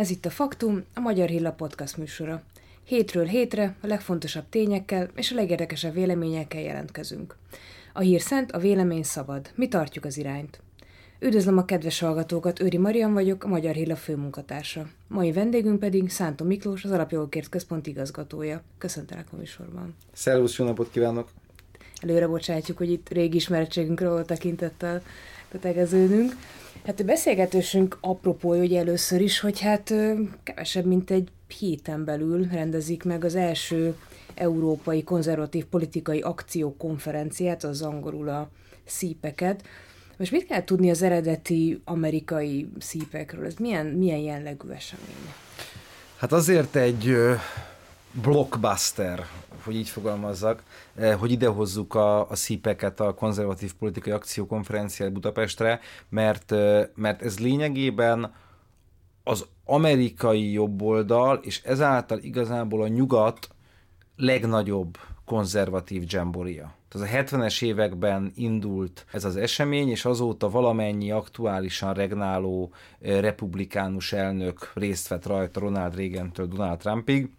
Ez itt a Faktum, a Magyar Hilla podcast műsora. Hétről hétre a legfontosabb tényekkel és a legérdekesebb véleményekkel jelentkezünk. A hír szent, a vélemény szabad. Mi tartjuk az irányt. Üdvözlöm a kedves hallgatókat, Őri Marian vagyok, a Magyar Hilla főmunkatársa. Mai vendégünk pedig Szántó Miklós, az Alapjogokért Központ igazgatója. Köszöntelek a műsorban. Szervusz, jó napot kívánok! Előre bocsátjuk, hogy itt régi ismerettségünkről tekintettel tegeződünk. Hát a beszélgetésünk apropó, hogy először is, hogy hát kevesebb, mint egy héten belül rendezik meg az első Európai Konzervatív Politikai Akciókonferenciát, az angolul a szípeket. Most mit kell tudni az eredeti amerikai szípekről? Ez milyen, milyen jellegű esemény? Hát azért egy blockbuster, hogy így fogalmazzak, eh, hogy idehozzuk a, a szípeket a konzervatív politikai akciókonferenciát Budapestre, mert, eh, mert ez lényegében az amerikai jobboldal, és ezáltal igazából a nyugat legnagyobb konzervatív dzsamboria. Tehát a 70-es években indult ez az esemény, és azóta valamennyi aktuálisan regnáló eh, republikánus elnök részt vett rajta Ronald Reagan-től Donald Trumpig,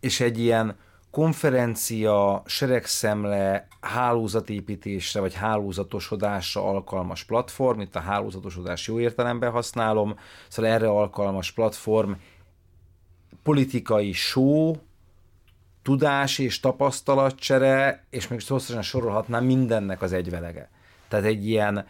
és egy ilyen konferencia, seregszemle, hálózatépítésre vagy hálózatosodásra alkalmas platform, itt a hálózatosodás jó értelemben használom, szóval erre alkalmas platform, politikai show, tudás és tapasztalatcsere, és még hosszasan sorolhatnám mindennek az egyvelege. Tehát egy ilyen,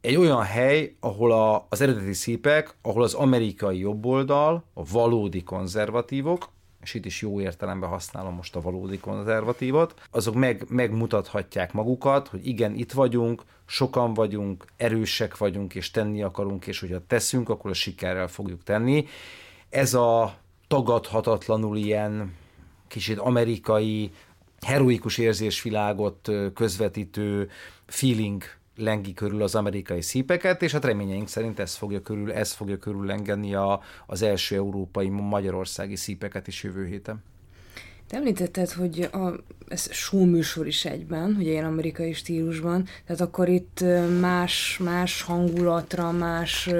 egy olyan hely, ahol a, az eredeti szépek, ahol az amerikai jobboldal, a valódi konzervatívok, és itt is jó értelemben használom most a valódi konzervatívot, azok meg, megmutathatják magukat, hogy igen, itt vagyunk, sokan vagyunk, erősek vagyunk, és tenni akarunk, és hogyha teszünk, akkor a sikerrel fogjuk tenni. Ez a tagadhatatlanul ilyen kicsit amerikai, heroikus érzésvilágot közvetítő feeling lengi körül az amerikai szípeket, és hát reményeink szerint ez fogja körül, ez fogja körül lengeni a, az első európai magyarországi szípeket is jövő héten. Te említetted, hogy a, ez műsor is egyben, ugye ilyen amerikai stílusban, tehát akkor itt más, más hangulatra, más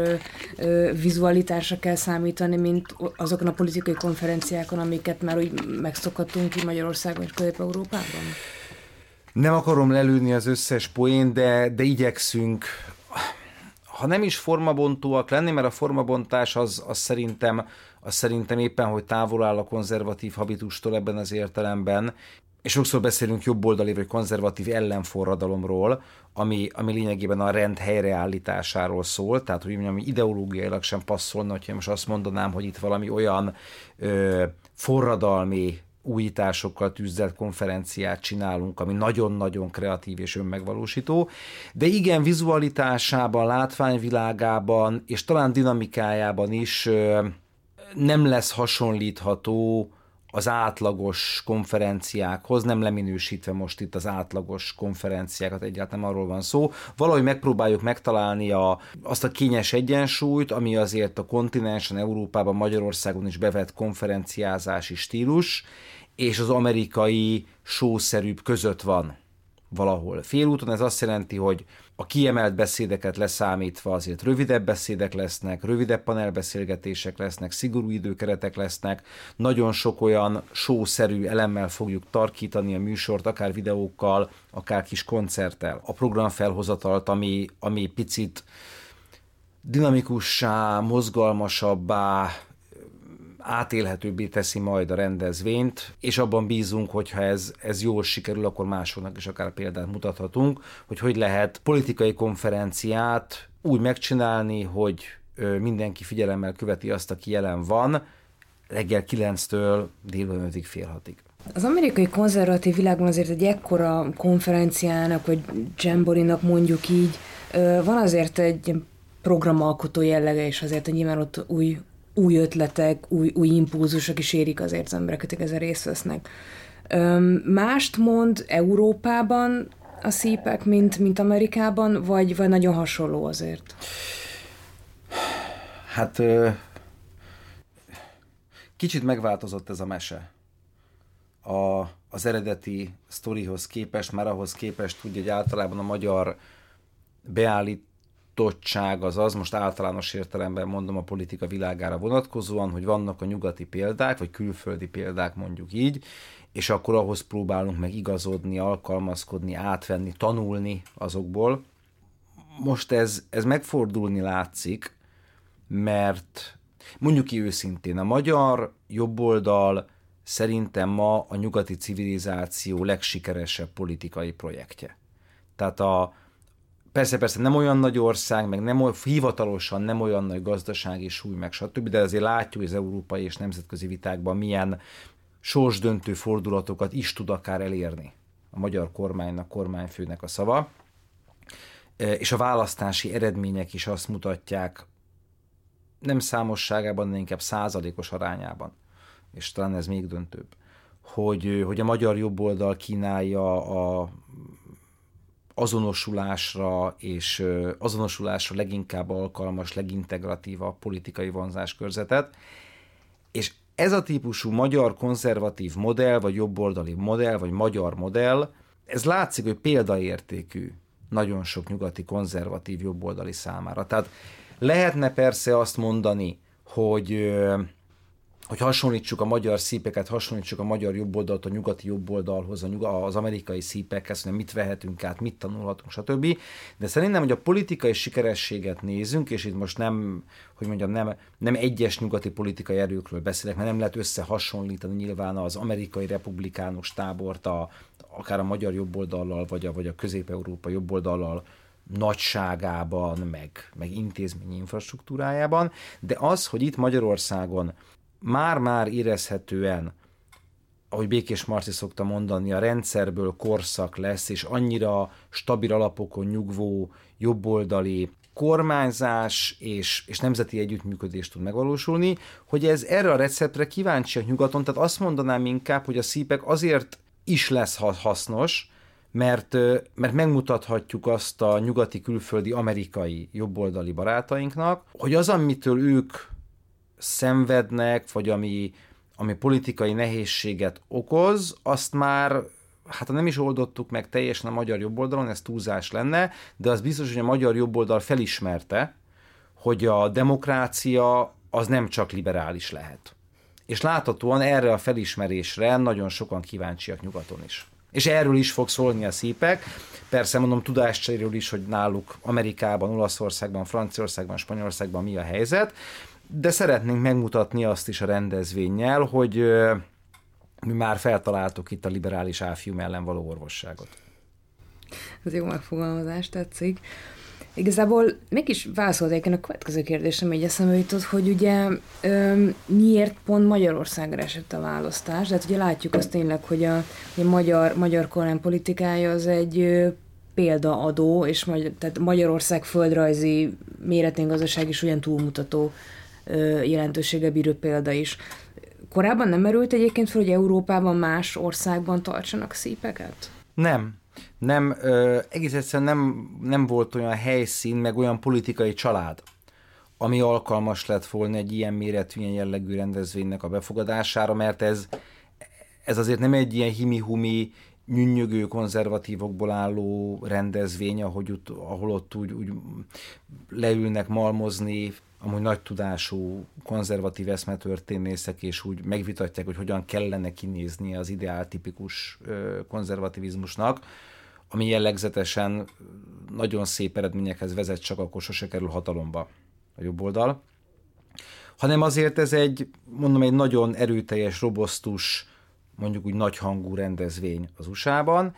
ö, vizualitásra kell számítani, mint azokon a politikai konferenciákon, amiket már úgy megszokhatunk ki Magyarországon és Közép-Európában? Nem akarom lelőni az összes poén, de, de igyekszünk. Ha nem is formabontóak lenni, mert a formabontás az, az szerintem, az szerintem éppen, hogy távol áll a konzervatív habitustól ebben az értelemben, és sokszor beszélünk jobboldali vagy konzervatív ellenforradalomról, ami, ami lényegében a rend helyreállításáról szól, tehát hogy mondjam, ideológiailag sem passzolna, hogyha most azt mondanám, hogy itt valami olyan ö, forradalmi újításokkal tűzelt konferenciát csinálunk, ami nagyon-nagyon kreatív és önmegvalósító, de igen, vizualitásában, látványvilágában és talán dinamikájában is nem lesz hasonlítható az átlagos konferenciákhoz, nem leminősítve most itt az átlagos konferenciákat, egyáltalán arról van szó. Valahogy megpróbáljuk megtalálni a, azt a kényes egyensúlyt, ami azért a kontinensen, Európában, Magyarországon is bevett konferenciázási stílus, és az amerikai sószerűbb között van valahol. Félúton ez azt jelenti, hogy a kiemelt beszédeket leszámítva azért rövidebb beszédek lesznek, rövidebb panelbeszélgetések lesznek, szigorú időkeretek lesznek, nagyon sok olyan sószerű elemmel fogjuk tarkítani a műsort, akár videókkal, akár kis koncerttel. A program felhozatalt, ami, ami picit dinamikussá, mozgalmasabbá, átélhetőbbé teszi majd a rendezvényt, és abban bízunk, hogy ha ez, ez jól sikerül, akkor másoknak is akár példát mutathatunk, hogy hogy lehet politikai konferenciát úgy megcsinálni, hogy mindenki figyelemmel követi azt, aki jelen van, reggel 9-től délben 5-ig fél hatig. Az amerikai konzervatív világban azért egy ekkora konferenciának, vagy jamborinak mondjuk így, van azért egy programalkotó jellege, és azért nyilván ott új új ötletek, új, új impulzusok is érik az embereket, akik ezen részt vesznek. Mást mond Európában a szípek, mint, mint Amerikában, vagy, vagy nagyon hasonló azért? Hát kicsit megváltozott ez a mese. A, az eredeti sztorihoz képest, már ahhoz képest, úgy, hogy általában a magyar beállít nyitottság az az, most általános értelemben mondom a politika világára vonatkozóan, hogy vannak a nyugati példák, vagy külföldi példák mondjuk így, és akkor ahhoz próbálunk meg igazodni, alkalmazkodni, átvenni, tanulni azokból. Most ez, ez megfordulni látszik, mert mondjuk ki őszintén, a magyar jobboldal szerintem ma a nyugati civilizáció legsikeresebb politikai projektje. Tehát a, persze, persze nem olyan nagy ország, meg nem hivatalosan nem olyan nagy gazdasági súly, meg stb., de azért látjuk az európai és nemzetközi vitákban milyen sorsdöntő fordulatokat is tud akár elérni a magyar kormánynak, kormányfőnek a szava. E, és a választási eredmények is azt mutatják, nem számosságában, de inkább százalékos arányában, és talán ez még döntőbb, hogy, hogy a magyar jobboldal kínálja a azonosulásra és azonosulásra leginkább alkalmas, legintegratívabb politikai vonzáskörzetet, és ez a típusú magyar konzervatív modell, vagy jobboldali modell, vagy magyar modell, ez látszik, hogy példaértékű nagyon sok nyugati konzervatív jobboldali számára. Tehát lehetne persze azt mondani, hogy hogy hasonlítsuk a magyar szípeket, hasonlítsuk a magyar jobboldalt a nyugati jobboldalhoz, az amerikai szípekhez, hogy mit vehetünk át, mit tanulhatunk, stb. De szerintem, hogy a politikai sikerességet nézünk, és itt most nem, hogy mondjam, nem, nem egyes nyugati politikai erőkről beszélek, mert nem lehet összehasonlítani nyilván az amerikai republikánus tábort, a, akár a magyar jobboldallal, vagy a, vagy a közép-európa jobboldallal, nagyságában, meg, meg intézményi infrastruktúrájában, de az, hogy itt Magyarországon már-már érezhetően, ahogy Békés Marci szokta mondani, a rendszerből korszak lesz, és annyira stabil alapokon nyugvó, jobboldali kormányzás és, és nemzeti együttműködés tud megvalósulni, hogy ez erre a receptre kíváncsiak nyugaton, tehát azt mondanám inkább, hogy a szípek azért is lesz hasznos, mert, mert megmutathatjuk azt a nyugati, külföldi, amerikai jobboldali barátainknak, hogy az, amitől ők szenvednek, vagy ami, ami politikai nehézséget okoz, azt már hát nem is oldottuk meg teljesen a magyar jobboldalon, ez túlzás lenne, de az biztos, hogy a magyar jobboldal felismerte, hogy a demokrácia az nem csak liberális lehet. És láthatóan erre a felismerésre nagyon sokan kíváncsiak nyugaton is. És erről is fog szólni a szípek. Persze mondom tudáscseréről is, hogy náluk Amerikában, Olaszországban, Franciaországban, Spanyolországban mi a helyzet, de szeretnénk megmutatni azt is a rendezvényel, hogy mi már feltaláltuk itt a liberális áfium ellen való orvosságot. Ez jó megfogalmazás, tetszik. Igazából mégis válaszolnék én a következő kérdésem, hogy eszembe jutott, hogy ugye ö, miért pont Magyarországra esett a választás? Tehát ugye látjuk azt tényleg, hogy a, a magyar, magyar kormány politikája az egy ö, példaadó, és magy- tehát Magyarország földrajzi méretén gazdaság is olyan túlmutató jelentősége bíró példa is. Korábban nem merült egyébként fel, hogy Európában más országban tartsanak szípeket? Nem, nem, ö, egész egyszerűen nem, nem volt olyan helyszín, meg olyan politikai család, ami alkalmas lett volna egy ilyen méretű, ilyen jellegű rendezvénynek a befogadására, mert ez, ez azért nem egy ilyen himi-humi, nyűnyögő konzervatívokból álló rendezvény, ahogy ott, ahol ott úgy, úgy leülnek malmozni, amúgy nagy tudású konzervatív eszmetörténészek, és úgy megvitatják, hogy hogyan kellene kinézni az ideál tipikus konzervativizmusnak, ami jellegzetesen nagyon szép eredményekhez vezet, csak akkor sose kerül hatalomba a jobb oldal, hanem azért ez egy, mondom, egy nagyon erőteljes, robosztus, mondjuk úgy nagyhangú rendezvény az USA-ban,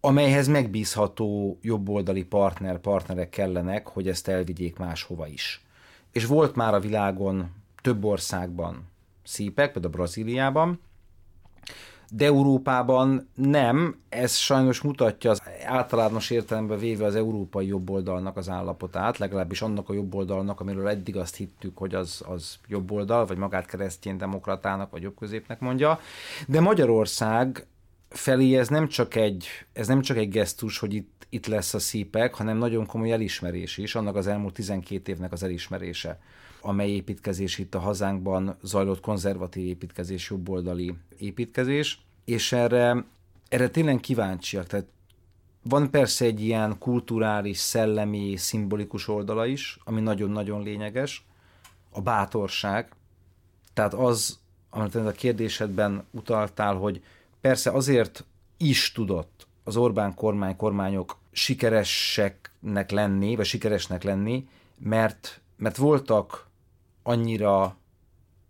amelyhez megbízható jobboldali partner, partnerek kellenek, hogy ezt elvigyék máshova is. És volt már a világon több országban szípek, például Brazíliában, de Európában nem, ez sajnos mutatja az általános értelemben véve az európai jobboldalnak az állapotát, legalábbis annak a jobboldalnak, amiről eddig azt hittük, hogy az, az jobboldal, vagy magát keresztény demokratának, vagy jobbközépnek mondja, de Magyarország felé ez nem csak egy, ez nem csak egy gesztus, hogy itt, itt lesz a szípek, hanem nagyon komoly elismerés is, annak az elmúlt 12 évnek az elismerése amely építkezés itt a hazánkban zajlott konzervatív építkezés, jobboldali építkezés, és erre, erre tényleg kíváncsiak, tehát Van persze egy ilyen kulturális, szellemi, szimbolikus oldala is, ami nagyon-nagyon lényeges, a bátorság. Tehát az, amit a kérdésedben utaltál, hogy persze azért is tudott az Orbán kormány, kormányok sikereseknek lenni, vagy sikeresnek lenni, mert, mert voltak annyira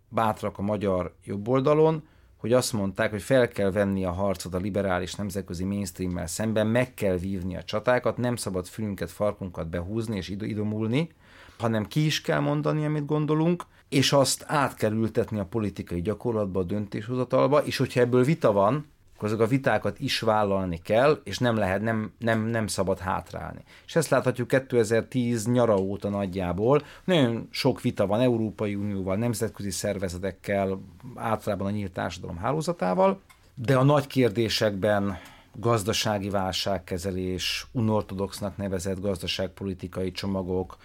bátrak a magyar jobboldalon, hogy azt mondták, hogy fel kell venni a harcot a liberális nemzetközi mainstreammel szemben, meg kell vívni a csatákat, nem szabad fülünket, farkunkat behúzni és idomulni, hanem ki is kell mondani, amit gondolunk, és azt át kell ültetni a politikai gyakorlatba, a döntéshozatalba, és hogyha ebből vita van, akkor azok a vitákat is vállalni kell, és nem lehet, nem, nem, nem szabad hátrálni. És ezt láthatjuk 2010 nyara óta nagyjából. Nagyon sok vita van Európai Unióval, nemzetközi szervezetekkel, általában a nyílt társadalom hálózatával, de a nagy kérdésekben gazdasági válságkezelés, unortodoxnak nevezett gazdaságpolitikai csomagok,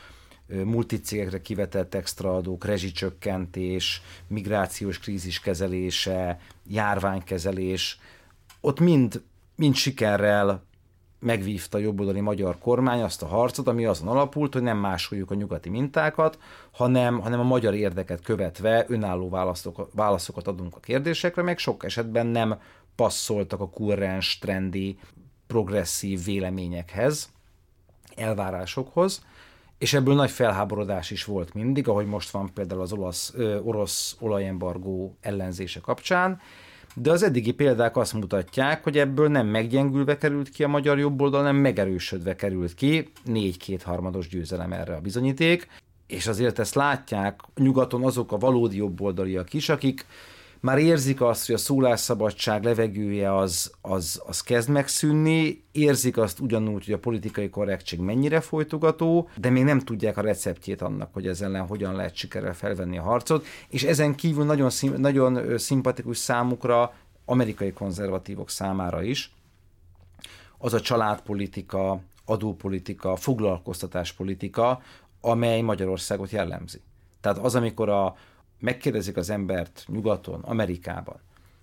multicégekre kivetett extraadók, rezsicsökkentés, migrációs krízis kezelése, járványkezelés, ott mind, mind sikerrel megvívta a jobboldali magyar kormány azt a harcot, ami azon alapult, hogy nem másoljuk a nyugati mintákat, hanem, hanem a magyar érdeket követve önálló válaszok, válaszokat adunk a kérdésekre, meg sok esetben nem passzoltak a kurrens, trendi, progresszív véleményekhez, elvárásokhoz, és ebből nagy felháborodás is volt mindig, ahogy most van például az olasz, ö, orosz olajembargó ellenzése kapcsán, de az eddigi példák azt mutatják, hogy ebből nem meggyengülve került ki a magyar jobboldal, hanem megerősödve került ki, négy kétharmados győzelem erre a bizonyíték, és azért ezt látják nyugaton azok a valódi jobboldaliak is, akik már érzik azt, hogy a szólásszabadság levegője az, az, az kezd megszűnni, érzik azt ugyanúgy, hogy a politikai korrektség mennyire folytogató, de még nem tudják a receptjét annak, hogy ezzel ellen hogyan lehet sikerrel felvenni a harcot, és ezen kívül nagyon, szim, nagyon szimpatikus számukra amerikai konzervatívok számára is az a családpolitika, adópolitika, foglalkoztatáspolitika, amely Magyarországot jellemzi. Tehát az, amikor a, megkérdezik az embert nyugaton, Amerikában,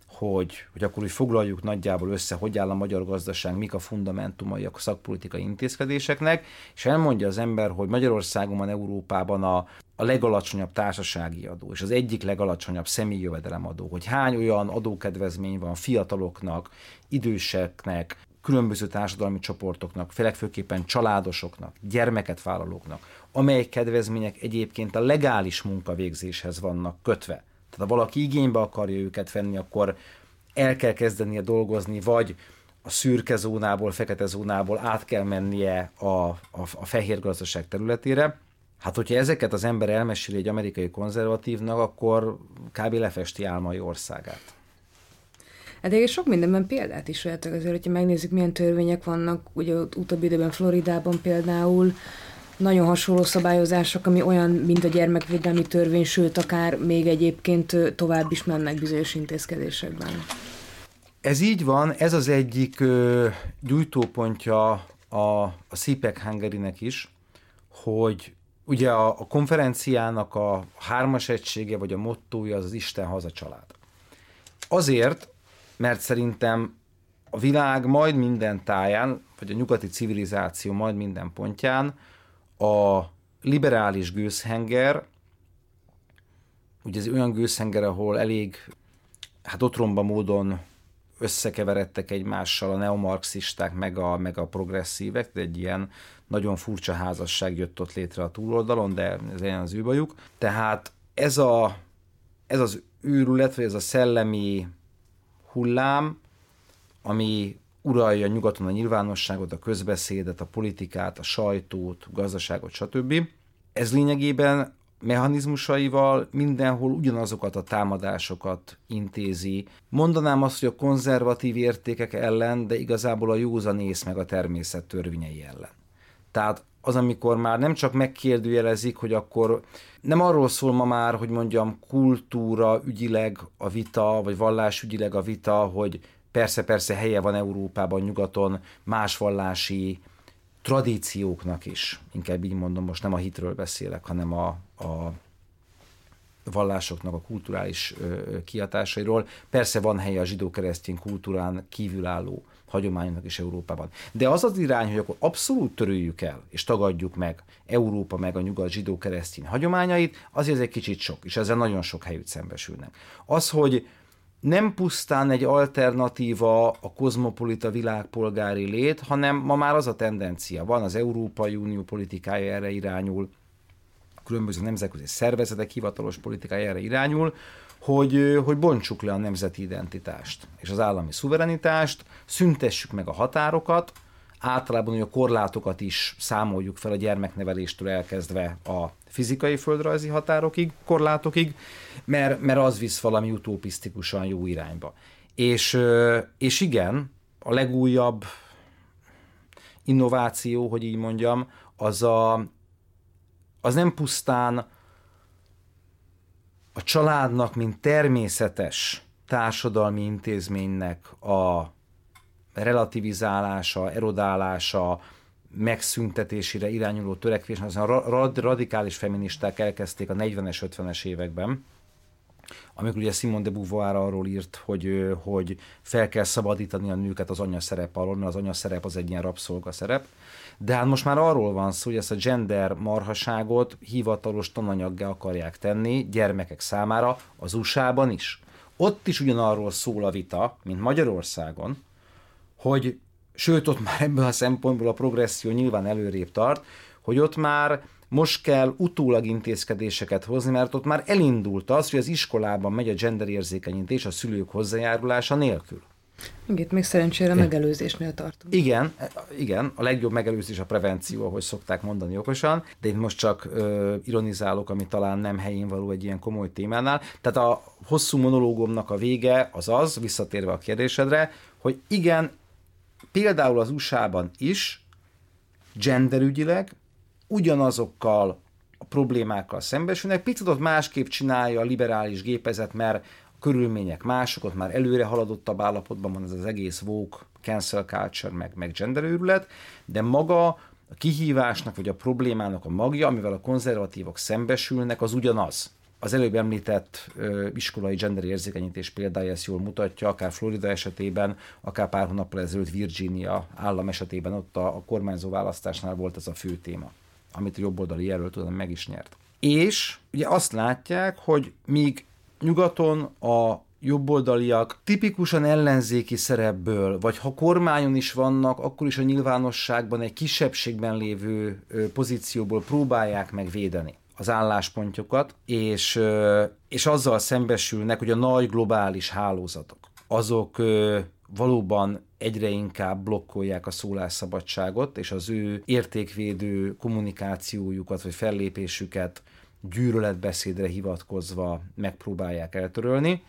hogy, hogy akkor úgy foglaljuk nagyjából össze, hogy áll a magyar gazdaság, mik a fundamentumai a szakpolitikai intézkedéseknek, és elmondja az ember, hogy Magyarországon van Európában a, a legalacsonyabb társasági adó, és az egyik legalacsonyabb személyi jövedelemadó, hogy hány olyan adókedvezmény van fiataloknak, időseknek, különböző társadalmi csoportoknak, főleg főképpen családosoknak, gyermeket vállalóknak, amely kedvezmények egyébként a legális munkavégzéshez vannak kötve. Tehát ha valaki igénybe akarja őket venni, akkor el kell kezdenie dolgozni, vagy a szürke zónából, fekete zónából át kell mennie a, a, a fehér gazdaság területére. Hát, hogyha ezeket az ember elmeséli egy amerikai konzervatívnak, akkor kb. lefesti álmai országát. Hát egyébként sok mindenben példát is vehetek azért, hogyha megnézzük, milyen törvények vannak, ugye utóbbi időben Floridában például, nagyon hasonló szabályozások, ami olyan, mint a gyermekvédelmi törvény, sőt, akár még egyébként tovább is mennek bizonyos intézkedésekben. Ez így van, ez az egyik ö, gyújtópontja a, a CPEC hungary is, hogy ugye a, a konferenciának a hármas egysége, vagy a mottója az az Isten haza család. Azért, mert szerintem a világ majd minden táján, vagy a nyugati civilizáció majd minden pontján a liberális gőzhenger, ugye ez olyan gőzhenger, ahol elég hát otromba módon összekeveredtek egymással a neomarxisták, meg a, meg a progresszívek, de egy ilyen nagyon furcsa házasság jött ott létre a túloldalon, de ez ilyen az ő bajuk. Tehát ez, a, ez az őrület, vagy ez a szellemi hullám, ami uralja nyugaton a nyilvánosságot, a közbeszédet, a politikát, a sajtót, a gazdaságot, stb. Ez lényegében mechanizmusaival mindenhol ugyanazokat a támadásokat intézi. Mondanám azt, hogy a konzervatív értékek ellen, de igazából a józanész meg a természet törvényei ellen. Tehát az, amikor már nem csak megkérdőjelezik, hogy akkor nem arról szól ma már, hogy mondjam, kultúra ügyileg a vita, vagy vallás ügyileg a vita, hogy persze-persze helye van Európában, nyugaton más vallási tradícióknak is, inkább így mondom, most nem a hitről beszélek, hanem a, a vallásoknak a kulturális kiatásairól. Persze van helye a zsidó-keresztény kultúrán kívülálló hagyománynak is Európában. De az az irány, hogy akkor abszolút törőjük el, és tagadjuk meg Európa meg a nyugat zsidó-keresztény hagyományait, azért egy kicsit sok, és ezzel nagyon sok helyütt szembesülnek. Az, hogy nem pusztán egy alternatíva a kozmopolita világpolgári lét, hanem ma már az a tendencia. Van, az Európai Unió politikája erre irányul, különböző nemzetközi szervezetek hivatalos politikája erre irányul, hogy, hogy bontsuk le a nemzeti identitást és az állami szuverenitást, szüntessük meg a határokat, általában hogy a korlátokat is számoljuk fel a gyermekneveléstől elkezdve a fizikai földrajzi határokig, korlátokig, mert, mert az visz valami utopisztikusan jó irányba. És, és igen, a legújabb innováció, hogy így mondjam, az, a, az nem pusztán a családnak, mint természetes társadalmi intézménynek a relativizálása, erodálása, megszüntetésére irányuló törekvés, az a radikális feministák elkezdték a 40-es, 50-es években, amikor ugye Simone de Beauvoir arról írt, hogy, hogy fel kell szabadítani a nőket az anya szerep alól, mert az anya szerep az egy ilyen rabszolga szerep. De hát most már arról van szó, hogy ezt a gender marhaságot hivatalos tananyaggá akarják tenni gyermekek számára az USA-ban is. Ott is ugyanarról szól a vita, mint Magyarországon, hogy sőt, ott már ebből a szempontból a progresszió nyilván előrébb tart, hogy ott már most kell utólag intézkedéseket hozni, mert ott már elindult az, hogy az iskolában megy a genderérzékenyítés a szülők hozzájárulása nélkül. Igen, még szerencsére megelőzésnél tartunk. Igen, igen, a legjobb megelőzés a prevenció, ahogy szokták mondani okosan, de én most csak ö, ironizálok, ami talán nem helyén való egy ilyen komoly témánál. Tehát a hosszú monológomnak a vége az az, visszatérve a kérdésedre, hogy igen, például az USA-ban is genderügyileg ugyanazokkal a problémákkal szembesülnek. Picit ott másképp csinálja a liberális gépezet, mert a körülmények mások, ott már előre haladottabb állapotban van ez az egész woke, cancel culture, meg, meg genderőrület, de maga a kihívásnak vagy a problémának a magja, amivel a konzervatívok szembesülnek, az ugyanaz. Az előbb említett iskolai gender érzékenyítés példája ezt jól mutatja, akár Florida esetében, akár pár hónappal ezelőtt Virginia állam esetében, ott a, a kormányzó választásnál volt ez a fő téma amit a jobboldali jelölt tudom meg is nyert. És ugye azt látják, hogy míg nyugaton a jobboldaliak tipikusan ellenzéki szerepből, vagy ha kormányon is vannak, akkor is a nyilvánosságban egy kisebbségben lévő pozícióból próbálják megvédeni az álláspontjukat, és, és azzal szembesülnek, hogy a nagy globális hálózatok, azok valóban egyre inkább blokkolják a szólásszabadságot, és az ő értékvédő kommunikációjukat vagy fellépésüket gyűlöletbeszédre hivatkozva megpróbálják eltörölni.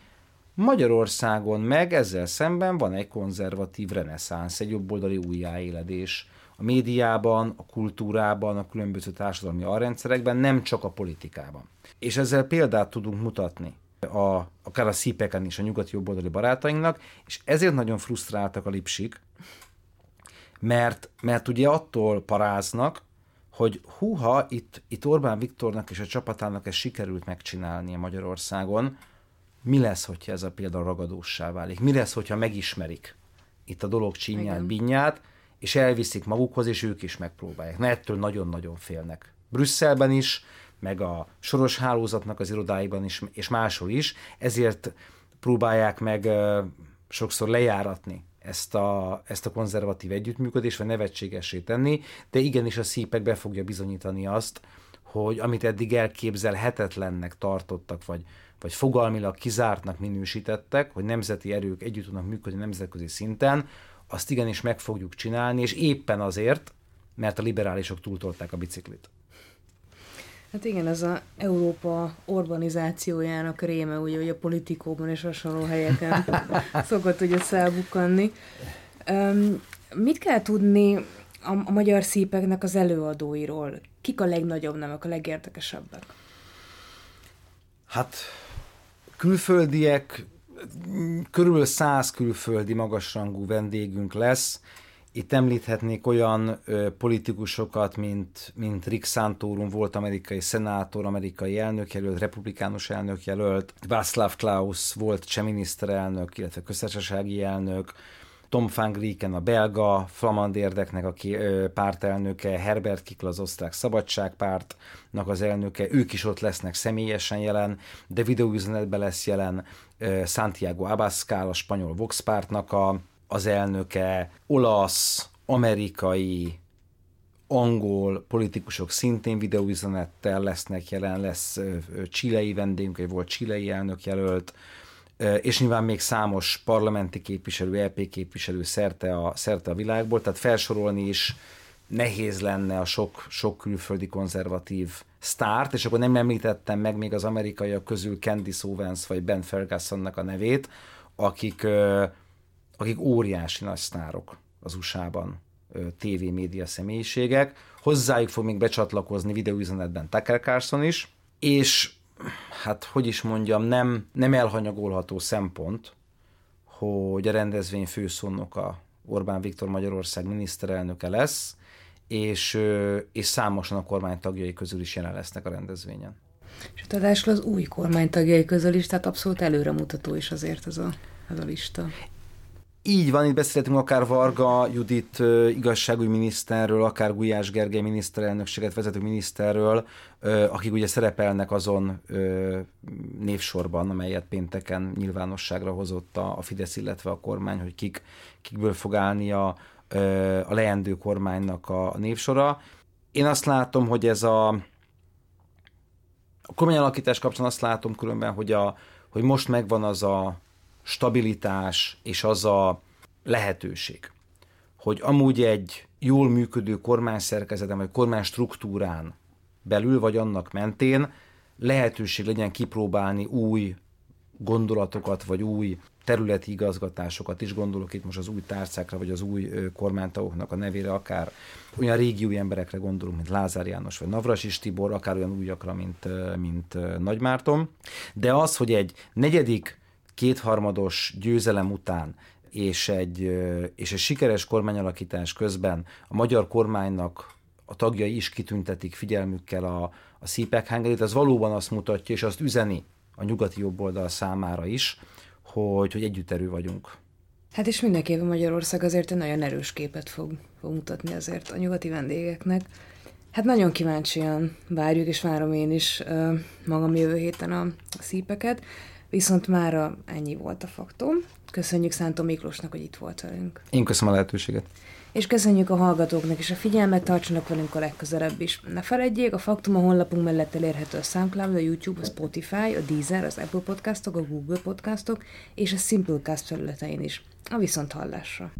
Magyarországon meg ezzel szemben van egy konzervatív reneszánsz, egy jobboldali újjáéledés a médiában, a kultúrában, a különböző társadalmi arrendszerekben, nem csak a politikában. És ezzel példát tudunk mutatni a, akár a szípeken is a nyugati jobboldali barátainknak, és ezért nagyon frusztráltak a lipsik, mert, mert ugye attól paráznak, hogy húha, itt, itt Orbán Viktornak és a csapatának ez sikerült megcsinálnia Magyarországon, mi lesz, hogyha ez a példa ragadóssá válik? Mi lesz, hogyha megismerik itt a dolog csínyát, binyát, és elviszik magukhoz, és ők is megpróbálják. Na ettől nagyon-nagyon félnek. Brüsszelben is, meg a soros hálózatnak az irodáiban is, és máshol is, ezért próbálják meg sokszor lejáratni ezt a, ezt a konzervatív együttműködést, vagy nevetségessé tenni, de igenis a szípek be fogja bizonyítani azt, hogy amit eddig elképzelhetetlennek tartottak, vagy, vagy fogalmilag kizártnak minősítettek, hogy nemzeti erők együtt tudnak működni nemzetközi szinten, azt igenis meg fogjuk csinálni, és éppen azért, mert a liberálisok túltolták a biciklit. Hát igen, ez a Európa urbanizációjának réme, ugye, hogy a politikóban és hasonló helyeken szokott ugye szelbukkanni. Um, mit kell tudni a, a magyar szípeknek az előadóiról? Kik a legnagyobb nemek, a legérdekesebbek? Hát külföldiek, körülbelül száz külföldi magasrangú vendégünk lesz, Itt említhetnék olyan ö, politikusokat, mint, mint Rick Santorum, volt amerikai szenátor, amerikai elnökjelölt, republikánus elnökjelölt, Václav Klaus volt cseh miniszterelnök, illetve köztársasági elnök, Tom van Grieken, a belga flamand érdeknek a pártelnöke, Herbert Kikl az osztrák szabadságpártnak az elnöke, ők is ott lesznek személyesen jelen, de videóüzenetben lesz jelen Santiago Abascal, a spanyol Vox pártnak a, az elnöke, olasz, amerikai, angol politikusok szintén videóüzenettel lesznek jelen, lesz csilei vendégünk, egy volt csilei elnök jelölt, és nyilván még számos parlamenti képviselő, EP képviselő szerte a, szerte a világból, tehát felsorolni is nehéz lenne a sok, sok külföldi konzervatív sztárt, és akkor nem említettem meg még az amerikaiak közül Candice Owens vagy Ben Fergusonnak a nevét, akik, akik óriási nagy sztárok az USA-ban, média személyiségek. Hozzájuk fog még becsatlakozni videóüzenetben Tucker Carlson is, és hát hogy is mondjam, nem, nem elhanyagolható szempont, hogy a rendezvény főszónoka Orbán Viktor Magyarország miniszterelnöke lesz, és, és számosan a kormány tagjai közül is jelen lesznek a rendezvényen. És ráadásul az új kormány tagjai közül is, tehát abszolút előremutató is azért ez a, ez a lista. Így van, itt beszéltünk akár Varga Judit igazságügyi miniszterről, akár Gulyás Gergely miniszterelnökséget vezető miniszterről, akik ugye szerepelnek azon névsorban, amelyet pénteken nyilvánosságra hozott a Fidesz, illetve a kormány, hogy kik, kikből fog állni a, a leendő kormánynak a névsora. Én azt látom, hogy ez a, a kormányalakítás kapcsán azt látom különben, hogy, a, hogy most megvan az a stabilitás és az a lehetőség, hogy amúgy egy jól működő kormányszerkezeten vagy kormány struktúrán belül, vagy annak mentén lehetőség legyen kipróbálni új gondolatokat, vagy új területi igazgatásokat is, gondolok itt most az új tárcákra, vagy az új kormánytagoknak a nevére, akár olyan régiói emberekre gondolunk, mint Lázár János, vagy Navrasis Tibor, akár olyan újakra, mint, mint Nagymárton. De az, hogy egy negyedik kétharmados győzelem után és egy, és egy sikeres kormányalakítás közben a magyar kormánynak a tagjai is kitüntetik figyelmükkel a, a CPEC hangerit, az valóban azt mutatja, és azt üzeni a nyugati jobboldal számára is, hogy, hogy együtterű vagyunk. Hát és mindenképpen Magyarország azért egy nagyon erős képet fog, fog mutatni azért a nyugati vendégeknek. Hát nagyon kíváncsian várjuk, és várom én is uh, magam jövő héten a szípeket. Viszont már ennyi volt a faktum. Köszönjük Szántó Miklósnak, hogy itt volt velünk. Én köszönöm a lehetőséget. És köszönjük a hallgatóknak is a figyelmet, tartsanak velünk a legközelebb is. Ne feledjék, a Faktum a honlapunk mellett elérhető a SoundCloud, a YouTube, a Spotify, a Deezer, az Apple Podcastok, a Google Podcastok és a Simplecast felületein is. A viszont hallásra!